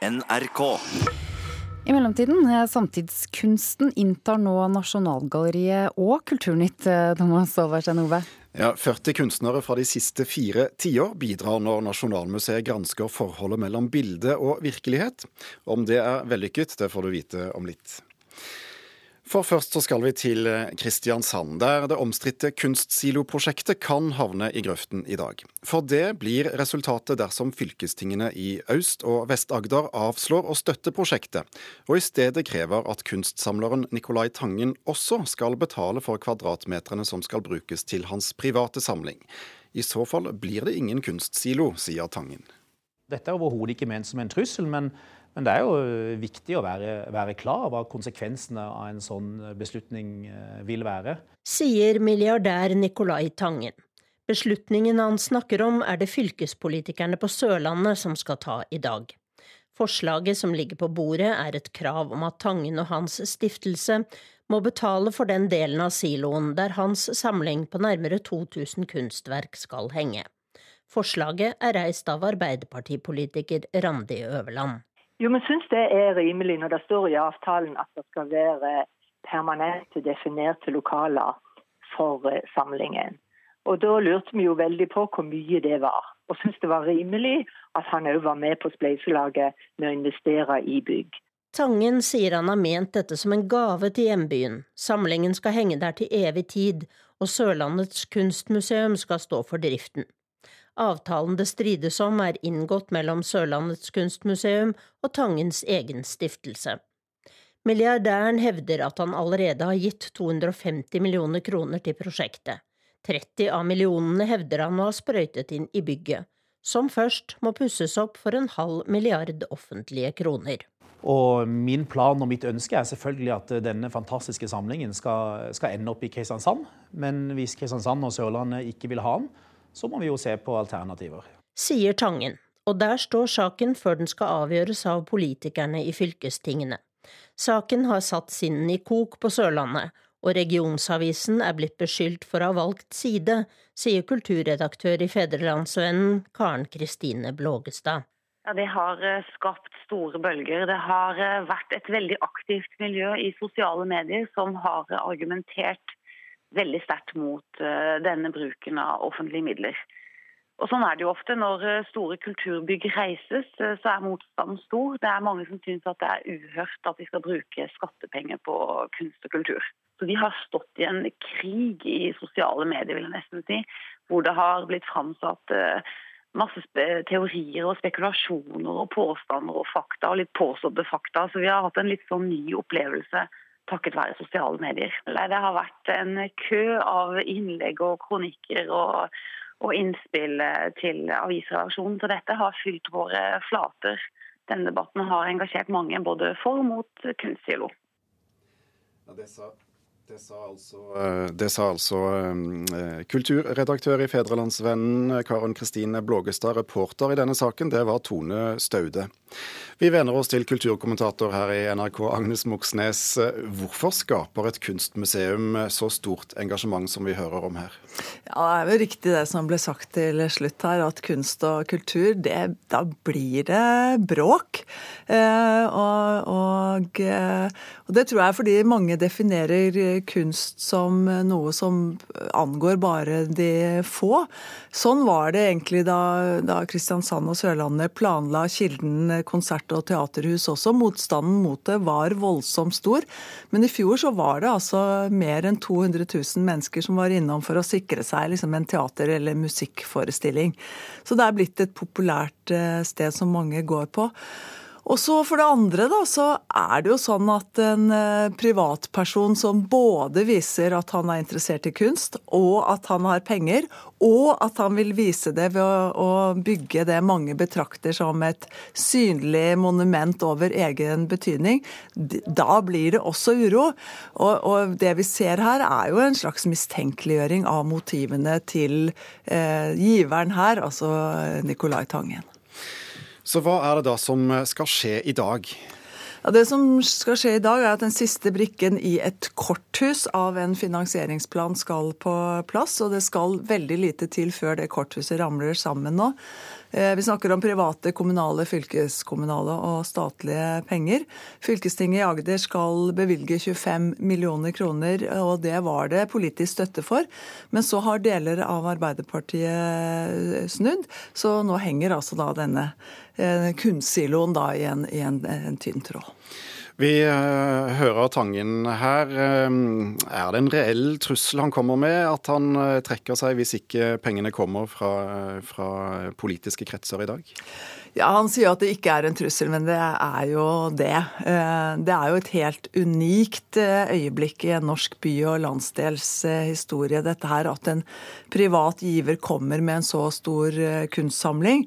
NRK. I mellomtiden, eh, samtidskunsten inntar nå Nasjonalgalleriet og Kulturnytt. eh, Thomas Overstein Ove. Ja, 40 kunstnere fra de siste fire tiår bidrar når Nasjonalmuseet gransker forholdet mellom bilde og virkelighet. Om det er vellykket, det får du vite om litt. For først så skal vi til Kristiansand, der det omstridte Kunstsiloprosjektet kan havne i grøften i dag. For det blir resultatet dersom fylkestingene i Øst- og Vest-Agder avslår å støtte prosjektet, og i stedet krever at kunstsamleren Nicolai Tangen også skal betale for kvadratmeterne som skal brukes til hans private samling. I så fall blir det ingen kunstsilo, sier Tangen. Dette er overhodet ikke ment som en trussel, men men det er jo viktig å være, være klar over hva konsekvensene av en sånn beslutning vil være. Sier milliardær Nicolai Tangen. Beslutningen han snakker om er det fylkespolitikerne på Sørlandet som skal ta i dag. Forslaget som ligger på bordet er et krav om at Tangen og hans stiftelse må betale for den delen av siloen der hans samling på nærmere 2000 kunstverk skal henge. Forslaget er reist av arbeiderpartipolitiker Randi Øverland. Jo, vi syns det er rimelig når det står i avtalen at det skal være permanente, definerte lokaler for samlingen. Og Da lurte vi jo veldig på hvor mye det var, og syntes det var rimelig at han òg var med på spleiselaget med å investere i bygg. Tangen sier han har ment dette som en gave til hjembyen. Samlingen skal henge der til evig tid, og Sørlandets kunstmuseum skal stå for driften. Avtalen det strides om, er inngått mellom Sørlandets kunstmuseum og Tangens egen stiftelse. Milliardæren hevder at han allerede har gitt 250 millioner kroner til prosjektet. 30 av millionene hevder han å ha sprøytet inn i bygget, som først må pusses opp for en halv milliard offentlige kroner. Og min plan og mitt ønske er selvfølgelig at denne fantastiske samlingen skal, skal ende opp i Kristiansand. Men hvis Kristiansand og Sørlandet ikke vil ha den, så må vi jo se på alternativer. Sier Tangen, og der står saken før den skal avgjøres av politikerne i fylkestingene. Saken har satt sinnen i kok på Sørlandet, og regionsavisen er blitt beskyldt for å ha valgt side, sier kulturredaktør i Fedrelandsvennen Karen Kristine Blågestad. Ja, Det har skapt store bølger. Det har vært et veldig aktivt miljø i sosiale medier som har argumentert veldig sterkt mot denne bruken av offentlige midler. Og Sånn er det jo ofte. Når store kulturbygg reises, så er motstanden stor. Det er mange som syns at det er uhørt at vi skal bruke skattepenger på kunst og kultur. Så Vi har stått i en krig i sosiale medier, vil jeg nesten si, hvor det har blitt framsatt masse teorier og spekulasjoner og påstander og fakta, og litt påståtte fakta. Så vi har hatt en litt sånn ny opplevelse takket være sosiale medier. Det har vært en kø av innlegg og kronikker og, og innspill til avisredaksjonen. Så dette har fylt våre flater. Denne debatten har engasjert mange både for og mot kunstsilo. Ja, det sa det sa altså, det sa altså um, kulturredaktør i Fedrelandsvennen Karen Kristine Blågestad. Reporter i denne saken, det var Tone Staude. Vi venner oss til kulturkommentator her i NRK, Agnes Moxnes. Hvorfor skaper et kunstmuseum så stort engasjement som vi hører om her? Ja, Det er jo riktig det som ble sagt til slutt her, at kunst og kultur, det, da blir det bråk. Eh, og, og, og det tror jeg er fordi mange definerer kunst som noe som angår bare de få. Sånn var det egentlig da, da Kristiansand og Sørlandet planla Kilden konsert og teaterhus også. Motstanden mot det var voldsomt stor. Men i fjor så var det altså mer enn 200 000 mennesker som var innom for å sikre seg liksom en teater- eller musikkforestilling. Så det er blitt et populært sted som mange går på. Og så For det andre da, så er det jo sånn at en privatperson som både viser at han er interessert i kunst, og at han har penger, og at han vil vise det ved å bygge det mange betrakter som et synlig monument over egen betydning, da blir det også uro. Og, og det vi ser her, er jo en slags mistenkeliggjøring av motivene til eh, giveren her, altså Nicolai Tangen. Så hva er det da som skal skje i dag? Ja, Det som skal skje i dag, er at den siste brikken i et korthus av en finansieringsplan skal på plass. Og det skal veldig lite til før det korthuset ramler sammen nå. Eh, vi snakker om private, kommunale, fylkeskommunale og statlige penger. Fylkestinget i Agder skal bevilge 25 millioner kroner, og det var det politisk støtte for. Men så har deler av Arbeiderpartiet snudd, så nå henger altså da denne eh, kunstsiloen da i en, i en, en tynn tråd. Vi uh, hører Tangen her. Uh, er det en reell trussel han kommer med, at han uh, trekker seg hvis ikke pengene kommer fra, fra politiske kretser i dag? Ja, Han sier at det ikke er en trussel, men det er jo det. Eh, det er jo et helt unikt eh, øyeblikk i en norsk by- og landsdelshistorie, dette her. At en privat giver kommer med en så stor eh, kunstsamling.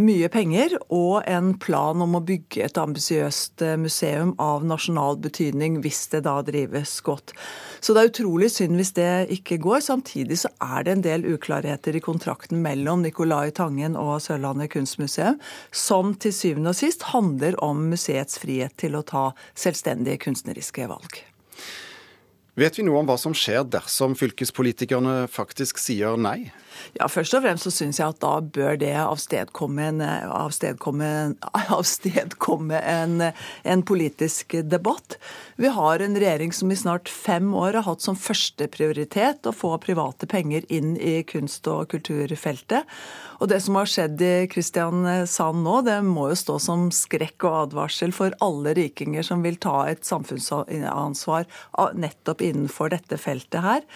Mye penger og en plan om å bygge et ambisiøst museum av nasjonal betydning, hvis det da drives godt. Så det er utrolig synd hvis det ikke går. Samtidig så er det en del uklarheter i kontrakten mellom Nicolai Tangen og Sørlandet kunstmuseum, som til syvende og sist handler om museets frihet til å ta selvstendige kunstneriske valg. Vet vi noe om hva som skjer dersom fylkespolitikerne faktisk sier nei? Ja, Først og fremst så syns jeg at da bør det avstedkomme en, avstedkomme, avstedkomme en, en politisk debatt. Vi har en regjering som i snart fem år har hatt som førsteprioritet å få private penger inn i kunst- og kulturfeltet. Og det som har skjedd i Kristiansand nå, det må jo stå som skrekk og advarsel for alle rikinger som vil ta et samfunnsansvar nettopp innenfor dette feltet her.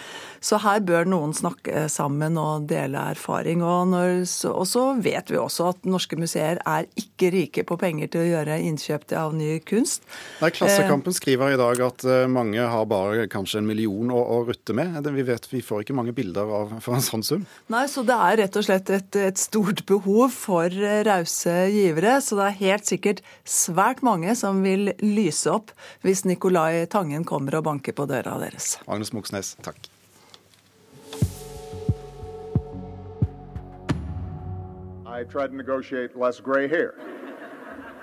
Så her bør noen snakke sammen og dele erfaring. Og, når, og, så vet vi også at norske museer er ikke rike på penger til å gjøre innkjøp av ny kunst. Nei, Klassekampen skriver i dag at eh, mange har bare kanskje en million å, å rutte med. Vi vet vi får ikke mange bilder av, for en sånn sum. Nei, så det er rett og slett et, et stort behov for eh, rause givere. Så det er helt sikkert svært mange som vil lyse opp hvis Nicolai Tangen kommer og banker på døra deres. Agnes Moxnes, takk. I tried to negotiate less gray hair.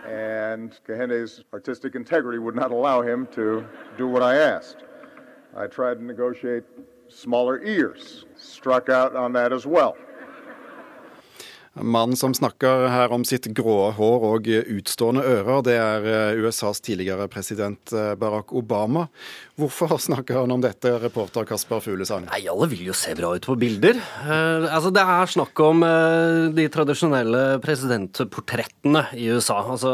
And Kahende's artistic integrity would not allow him to do what I asked. I tried to negotiate smaller ears, struck out on that as well. Mannen som snakker her om sitt grå hår og utstående ører, det er eh, USAs tidligere president eh, Barack Obama. Hvorfor snakker han om dette, reporter Kasper Fuglesang? Nei, Alle vil jo se bra ut på bilder. Eh, altså, Det er snakk om eh, de tradisjonelle presidentportrettene i USA. Altså,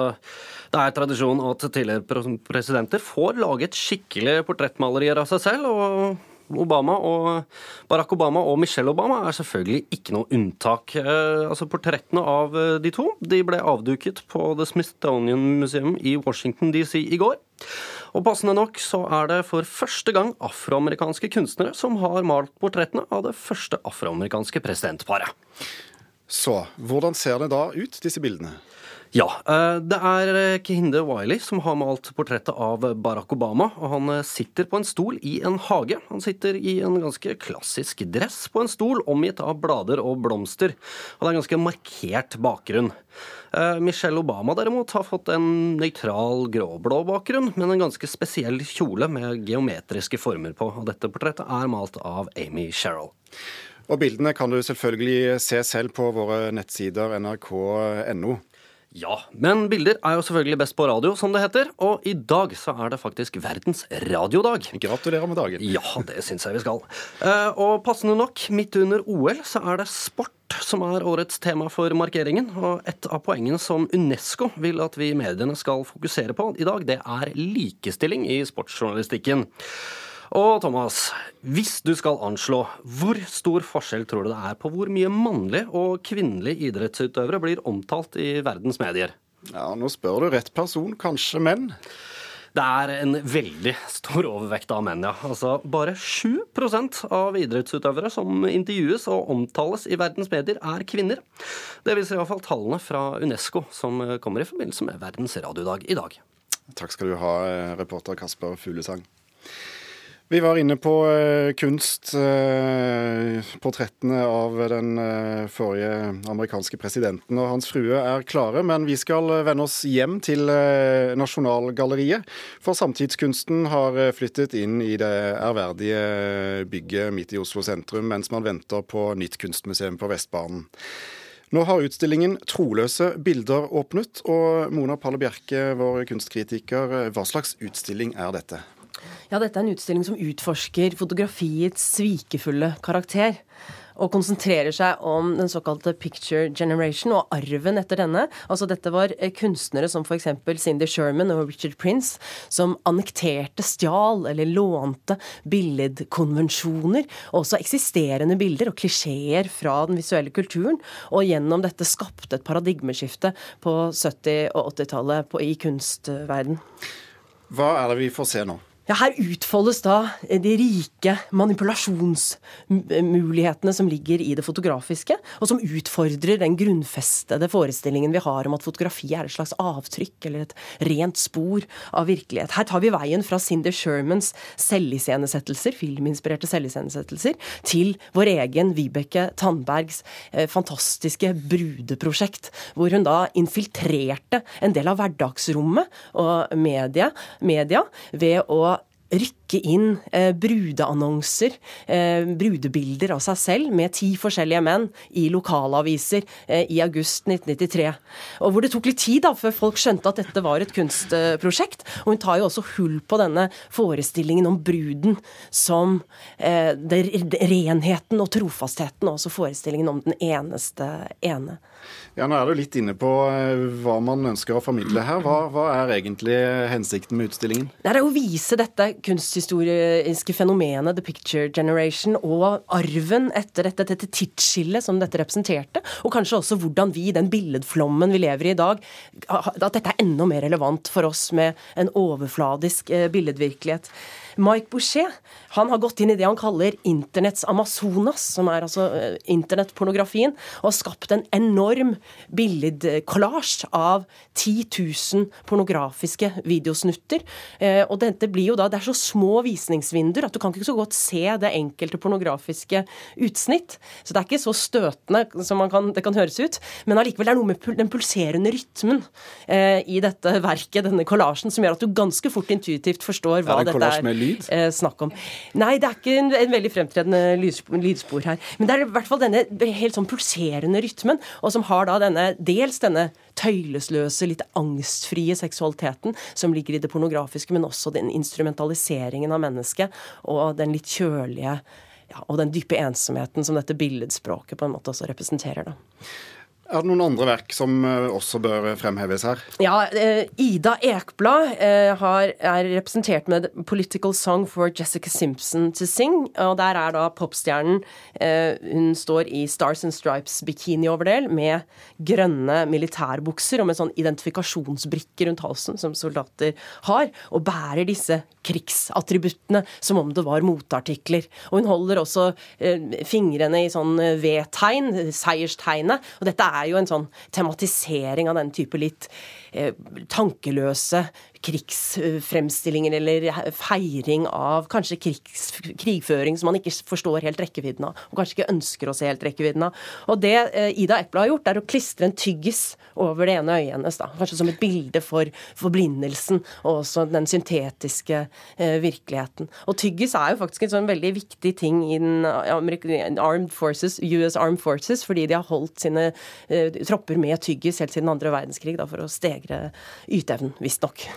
det er tradisjon at tidligere presidenter får laget skikkelige portrettmalerier av seg selv. og Obama og Barack Obama og Michelle Obama er selvfølgelig ikke noe unntak. Eh, altså Portrettene av eh, de to de ble avduket på The Smithsonian Museum i Washington DC i går. Og Passende nok så er det for første gang afroamerikanske kunstnere som har malt portrettene av det første afroamerikanske presidentparet. Så hvordan ser det da ut, disse bildene? Ja. Eh, det er eh, Kehinde Wiley som har malt portrettet av Barack Obama. og Han eh, sitter på en stol i en hage. Han sitter i en ganske klassisk dress på en stol, omgitt av blader og blomster. Og det er en ganske markert bakgrunn. Michelle Obama derimot har fått en nøytral gråblå bakgrunn, men en ganske spesiell kjole med geometriske former på. Og dette portrettet er malt av Amy Sherrill. Og Bildene kan du selvfølgelig se selv på våre nettsider nrk.no. Ja, men bilder er jo selvfølgelig best på radio, som det heter. Og i dag så er det faktisk verdens radiodag. Gratulerer med dagen. Ja, det syns jeg vi skal. Eh, og passende nok, midt under OL så er det sport som er årets tema for markeringen. Og et av poengene som UNESCO vil at vi i mediene skal fokusere på i dag, det er likestilling i sportsjournalistikken. Og Thomas, hvis du skal anslå, hvor stor forskjell tror du det er på hvor mye mannlige og kvinnelige idrettsutøvere blir omtalt i verdens medier? Ja, Nå spør du rett person. Kanskje menn? Det er en veldig stor overvekt av menn, ja. Altså, bare 7% av idrettsutøvere som intervjues og omtales i verdens medier, er kvinner. Det viser iallfall tallene fra UNESCO, som kommer i forbindelse med Verdens radiodag i dag. Takk skal du ha, reporter Kasper Fuglesang. Vi var inne på kunstportrettene kunst. Uh, portrettene av den uh, forrige amerikanske presidenten og hans frue er klare, men vi skal vende oss hjem til Nasjonalgalleriet. For samtidskunsten har flyttet inn i det ærverdige bygget midt i Oslo sentrum, mens man venter på nytt kunstmuseum på Vestbanen. Nå har utstillingen 'Troløse bilder' åpnet, og Mona Palle Bjerke, vår kunstkritiker, hva slags utstilling er dette? Ja, dette er en utstilling som utforsker fotografiets svikefulle karakter. Og konsentrerer seg om den såkalte picture generation og arven etter denne. Altså Dette var eh, kunstnere som f.eks. Cindy Sherman og Richard Prince, som annekterte, stjal eller lånte billedkonvensjoner, og også eksisterende bilder og klisjeer fra den visuelle kulturen, og gjennom dette skapte et paradigmeskifte på 70- og 80-tallet i kunstverden. Hva er det vi får se nå? Ja, Her utfoldes da de rike manipulasjonsmulighetene som ligger i det fotografiske, og som utfordrer den grunnfestede forestillingen vi har om at fotografi er et slags avtrykk eller et rent spor av virkelighet. Her tar vi veien fra Cinder Shermans selviscenesettelser, filminspirerte selviscenesettelser, til vår egen Vibeke Tandbergs eh, fantastiske brudeprosjekt, hvor hun da infiltrerte en del av hverdagsrommet og media, media ved å rykke inn eh, brudeannonser, eh, brudebilder av seg selv, med ti forskjellige menn i lokalaviser eh, i august 1993. Og hvor det tok litt tid da, før folk skjønte at dette var et kunstprosjekt. Og hun tar jo også hull på denne forestillingen om bruden som eh, det, renheten og trofastheten, og også forestillingen om den eneste ene. Ja, Nå er du litt inne på eh, hva man ønsker å formidle her. Hva, hva er egentlig hensikten med utstillingen? Det er å vise dette kunsthistoriske fenomenet The Picture Generation og arven etter dette, dette tidsskillet som dette representerte. Og kanskje også hvordan vi, i den billedflommen vi lever i i dag, at dette er enda mer relevant for oss med en overfladisk eh, billedvirkelighet. Mike Boucher han har gått inn i det han kaller internetts Amazonas, som er altså eh, internettpornografien, og har skapt en enorm billedkollasj av 10 000 pornografiske videosnutter. Eh, og dette blir jo da, Det er så små visningsvinduer at du kan ikke så godt se det enkelte pornografiske utsnitt. Så det er ikke så støtende som kan, det kan høres ut. Men allikevel det er noe med den pulserende rytmen eh, i dette verket, denne kollasjen, som gjør at du ganske fort intuitivt forstår hva dette er lyd? Eh, snakk om. Nei, det er ikke en, en veldig fremtredende lydspor, lydspor, her. Men det er i hvert fall denne helt sånn pulserende rytmen, og som har da denne dels denne tøylesløse, litt angstfrie seksualiteten som ligger i det pornografiske, men også den instrumentaliseringen av mennesket og den litt kjølige ja, og den dype ensomheten som dette billedspråket på en måte også representerer. da. Er det noen andre verk som eh, også bør fremheves her? Ja, eh, Ida Ekblad eh, er representert med 'Political Song for Jessica Simpson to Sing'. og Der er da popstjernen Hun står i Stars and Stripes-bikinioverdel med grønne militærbukser og med sånn identifikasjonsbrikke rundt halsen som soldater har, og bærer disse krigsattributtene som om det var motartikler. Og hun holder også fingrene i sånn V-tegn, seierstegnet. og dette er er jo en sånn tematisering av den type litt tankeløse krigsfremstillinger eller feiring av kanskje krigs, krigføring som man ikke forstår helt rekkevidden av, og kanskje ikke ønsker å se helt rekkevidden av. Og det eh, Ida Epla har gjort, er å klistre en tyggis over det ene øyet hennes, da. kanskje som et bilde for forblindelsen og også den syntetiske eh, virkeligheten. Og tyggis er jo faktisk en sånn veldig viktig ting i den Armed Forces, US Armed Forces, fordi de har holdt sine eh, tropper med tyggis helt siden andre verdenskrig da, for å stegre yteevnen, visstnok.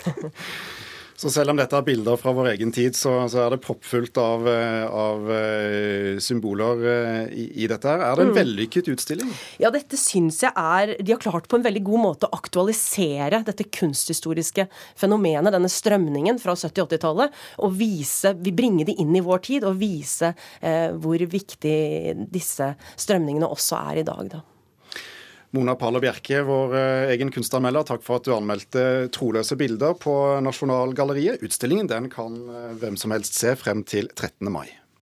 Så selv om dette er bilder fra vår egen tid, så, så er det proppfullt av, eh, av uh, symboler uh, i, i, dette her. Er det en mm. vellykket utstilling? Ja, dette syns jeg er De har klart på en veldig god måte å aktualisere dette kunsthistoriske fenomenet, denne strømningen fra 70-80-tallet, og vise, vi bringe det inn i vår tid, og vise eh, hvor viktig disse strømningene også er i dag. da. Mona Paller Bjerke, vår eh, egen kunstanmelder, takk for at du anmeldte troløse bilder på Nasjonalgalleriet. Utstillingen den kan eh, hvem som helst se frem til 13. mai.